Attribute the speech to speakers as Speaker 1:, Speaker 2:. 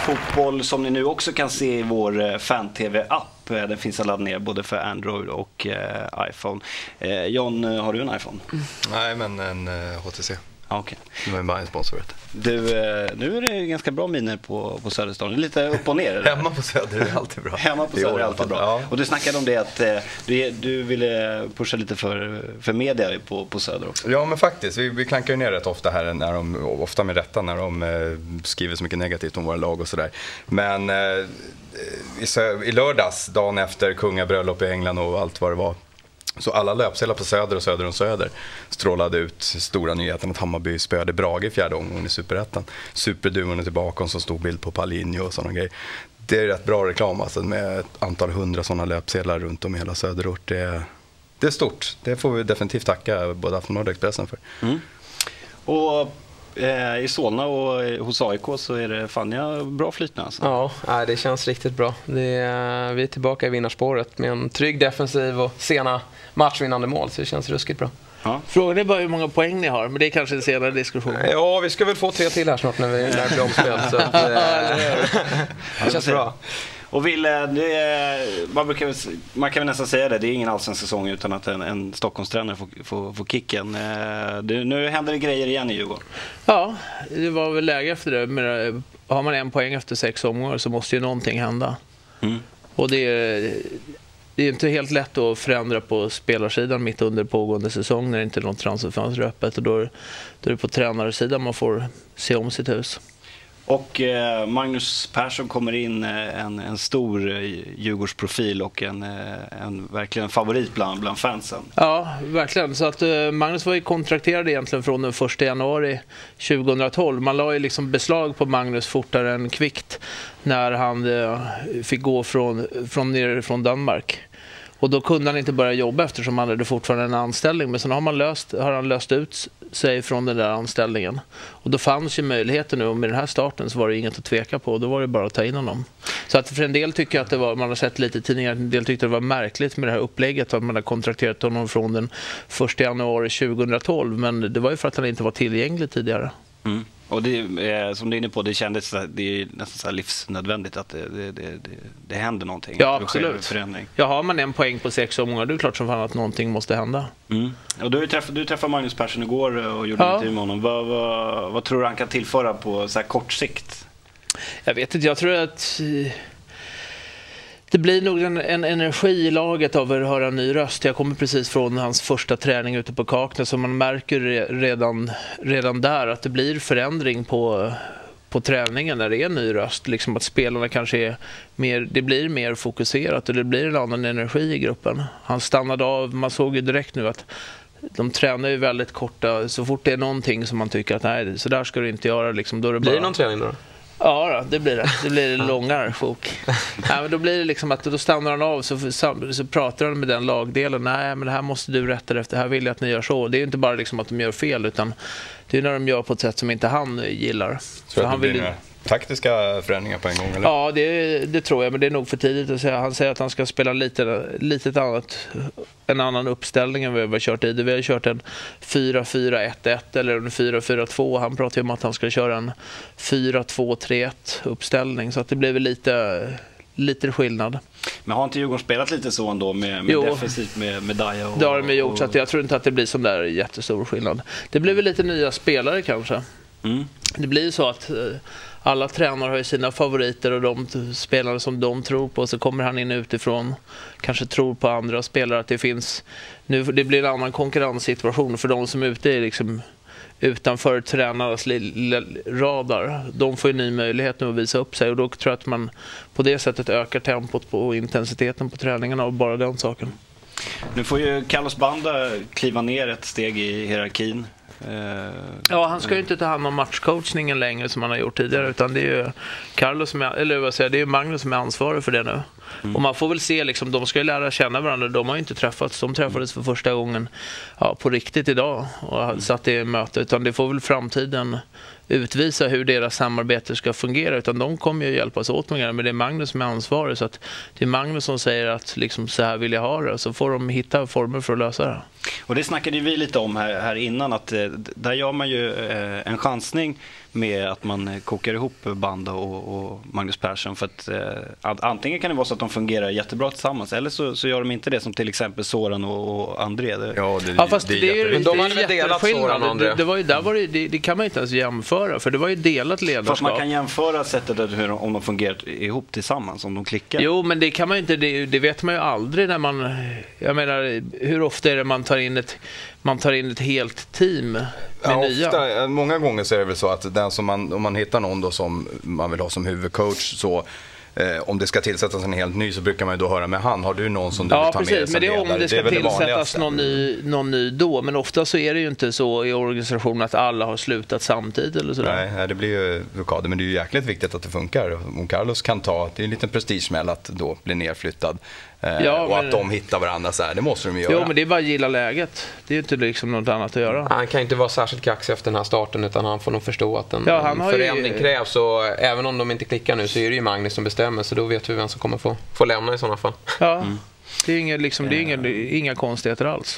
Speaker 1: fotboll som ni nu också kan se i vår eh, fan-tv-app. Eh, den finns att ladda ner både för Android och eh, iPhone. John, har du en iPhone?
Speaker 2: Nej, men en HTC.
Speaker 1: Ja, okej.
Speaker 2: De är bara en sponsor. vet
Speaker 1: Du, eh, nu är det ganska bra miner på, på Söderstan. Det är Lite upp och ner.
Speaker 2: Hemma på Söder är det alltid bra.
Speaker 1: Hemma på Söder är alltid bra.
Speaker 2: Ja.
Speaker 1: Och du snackade om det att eh, du, du ville pusha lite för, för media på, på Söder också.
Speaker 2: Ja men faktiskt, vi, vi klankar ju ner rätt ofta här, när de, ofta med rätta, när de eh, skriver så mycket negativt om våra lag och sådär. Men eh, i, i lördags, dagen efter kungabröllop i England och allt vad det var, så alla löpsedlar på Söder och Söder om Söder strålade ut stora nyheten att Hammarby spöade Brage i fjärde omgången i Superettan. Superduon är tillbaka och så stor bild på Palinho och sådana grejer. Det är rätt bra reklam alltså med ett antal hundra sådana löpsedlar runt om i hela söderort. Det är, det är stort. Det får vi definitivt tacka både Aftonbladet och Expressen för.
Speaker 1: Mm. Och i Solna och eh, hos AIK så är det fan ja, bra flyt nu alltså.
Speaker 3: Ja, det känns riktigt bra. Det är, vi är tillbaka i vinnarspåret med en trygg defensiv och sena matchvinnande mål, så det känns ruskigt bra.
Speaker 1: Ja.
Speaker 4: Frågan är bara hur många poäng ni har, men det är kanske en senare diskussion.
Speaker 3: Ja, vi ska väl få tre till här snart när vi när det blir omspel. Så att, eh, det känns bra.
Speaker 1: Och Wille, är, man, brukar, man kan väl nästan säga det, det är ingen allsvensk säsong utan att en, en Stockholmstränare får, får, får kicken. Eh, det, nu händer det grejer igen i Djurgården.
Speaker 4: Ja, det var väl läge efter det. Men eh, har man en poäng efter sex omgångar så måste ju någonting hända.
Speaker 1: Mm.
Speaker 4: Och det är, det är inte helt lätt att förändra på spelarsidan mitt under pågående säsong när det inte är något transferfönster öppet. Och då, är- då är det på tränarsidan man får se om sitt hus.
Speaker 1: Och eh, Magnus Persson kommer in, eh, en, en stor eh, Djurgårdsprofil och en, eh, en verkligen favorit bland, bland fansen.
Speaker 4: Ja, verkligen. Så att eh, Magnus var ju kontrakterad egentligen från den 1 januari 2012. Man la ju liksom beslag på Magnus fortare än kvickt när han eh, fick gå från, från, nere från Danmark. Och då kunde han inte börja jobba eftersom han hade fortfarande en anställning. Men sen har, man löst, har han löst ut sig från den där anställningen. Och då fanns ju möjligheten nu och med den här starten så var det inget att tveka på. Då var det bara att ta in honom. Så att för en del tycker jag att det var, man har sett lite i tidningar, en del tyckte det var märkligt med det här upplägget att man har kontrakterat honom från den 1 januari 2012. Men det var ju för att han inte var tillgänglig tidigare.
Speaker 1: Mm. Och det, eh, som du är inne på, det kändes det är nästan livsnödvändigt att det, det, det, det, händer någonting.
Speaker 4: Ja, absolut.
Speaker 1: förändring.
Speaker 4: Ja, har man en poäng på sex omgångar, då är klart som fan att någonting måste hända.
Speaker 1: Mm. Och du, träffade, du träffade Magnus Persson igår och gjorde
Speaker 4: Ja.
Speaker 1: en intervju med honom. Vad, vad, vad tror du han kan tillföra på så här kort sikt?
Speaker 4: Jag vet inte, jag tror att eh, det blir nog en, en energi i laget av att höra en ny röst. Jag kommer precis från hans första träning ute på Kaknäs och man märker re- redan, redan där att det blir förändring på, på träningen när det är en ny röst. Liksom att spelarna kanske är mer, det blir mer fokuserat och det blir en annan energi i gruppen. Han stannade av, man såg ju direkt nu att de tränar ju väldigt korta, så fort det är någonting som man tycker att nej, så där ska du inte göra, liksom, då det
Speaker 3: Blir
Speaker 4: bara...
Speaker 3: det någon träning då?
Speaker 4: Ja, då, det blir det. Det blir långa sjok. Nej, men då blir det liksom att då stannar han av så, så, så pratar han med den lagdelen. Nej, men det här måste du rätta dig efter. Här vill jag att ni gör så. Det är ju inte bara liksom att de gör fel utan det är när de gör på ett sätt som inte han gillar.
Speaker 2: Du att
Speaker 4: han
Speaker 2: det
Speaker 4: vill-
Speaker 2: några taktiska förändringar på en gång? Eller?
Speaker 4: Ja, det, det tror jag, men det är nog för tidigt att säga. Han säger att han ska spela lite, lite annat, en annan uppställning än vad vi har kört i. Vi har kört en 4-4-1-1 eller en 4-4-2. Han pratar ju om att han ska köra en 4-2-3-1 uppställning, så att det blir väl lite, lite skillnad.
Speaker 1: Men har inte Djurgården spelat lite så ändå med, med
Speaker 4: Jo.
Speaker 1: defensivt med, med Daja och...
Speaker 4: Det har de ju gjort,
Speaker 1: och-
Speaker 4: så att jag tror inte att det blir sån där jättestor skillnad. Det blir väl lite nya spelare kanske.
Speaker 1: Mm.
Speaker 4: Det blir ju så att eh, alla tränare har ju sina favoriter och de spelare som de tror på. Så kommer han in utifrån, kanske tror på andra spelare att det finns... Nu, det blir en annan konkurrenssituation för de som är ute är liksom utanför tränarnas radar. De får ju ny möjlighet nu att visa upp sig och då tror jag att man på det sättet ökar tempot på och intensiteten på träningarna och bara den saken.
Speaker 1: Nu får ju Carlos Banda kliva ner ett steg i hierarkin. Eh,
Speaker 4: ja, han ska ju inte ta hand om matchcoachningen längre som han har gjort tidigare utan det är ju Carlos som är, eller vad säger, det är Magnus som är ansvarig för det nu. Och man får väl se, liksom, de ska ju lära känna varandra. De har ju inte träffats. De träffades för första gången ja, på riktigt idag och har satt i möte. Utan det får väl framtiden utvisa hur deras samarbete ska fungera. Utan de kommer ju hjälpas åt med det. Men det är Magnus som är ansvarig. Så att det är Magnus som säger att liksom, så här vill jag ha det. Så får de hitta former för att lösa det.
Speaker 1: Och det snackade vi lite om här, här innan att eh, där gör man ju eh, en chansning med att man eh, kokar ihop Banda och, och Magnus Persson. För att, eh, antingen kan det vara så att de fungerar jättebra tillsammans eller så, så gör de inte det som till exempel Soran och, och André. Det,
Speaker 2: Ja, det,
Speaker 4: Ja, fast det, är ju
Speaker 3: Men de
Speaker 4: det är
Speaker 3: hade väl delat
Speaker 4: jätteskillnad.
Speaker 3: Soran och André?
Speaker 4: Det, det, var ju, där var det, det, det kan man inte ens jämföra, för det var ju delat
Speaker 1: Fast man
Speaker 4: ledarskap.
Speaker 1: kan jämföra sättet att hur om de fungerar ihop tillsammans, om de klickar.
Speaker 4: Jo, men det kan man ju inte, det, det vet man ju aldrig när man... Jag menar, hur ofta är det man tar in ett, man tar in ett helt team med
Speaker 2: Ja,
Speaker 4: nya?
Speaker 2: ofta, många gånger så är det väl så att den som man, om man hittar någon då som man vill ha som huvudcoach så eh, om det ska tillsättas en helt ny så brukar man ju då höra med han. Har du någon som du
Speaker 4: Ja,
Speaker 2: vill ta med dig
Speaker 4: precis.
Speaker 2: som
Speaker 4: Men det är om det ska
Speaker 2: väl
Speaker 4: tillsättas
Speaker 2: vanligaste.
Speaker 4: någon ny, någon ny då. Men ofta så är det ju inte så i organisationen att alla har slutat samtidigt eller sådär.
Speaker 2: Nej, det blir ju blockader. Men det är ju jäkligt viktigt att det funkar. Om Carlos kan ta, det är en liten prestigesmäll att då bli nerflyttad. Eh,
Speaker 4: Ja,
Speaker 2: och
Speaker 4: men-
Speaker 2: att de hittar varandra så här, det måste de ju göra.
Speaker 4: Jo, men det är bara att gilla läget. Det är ju inte liksom något annat att göra.
Speaker 3: Han kan inte vara särskilt kaxig efter den här starten utan han får nog förstå att en,
Speaker 4: Ja, han
Speaker 3: en
Speaker 4: har ju-
Speaker 3: förändring krävs. Och även om de inte klickar nu så är det ju Magnus som bestämmer så då vet vi vem som kommer få, få lämna i sådana fall.
Speaker 4: Ja. Det är, inga, liksom, det är inga, inga konstigheter alls.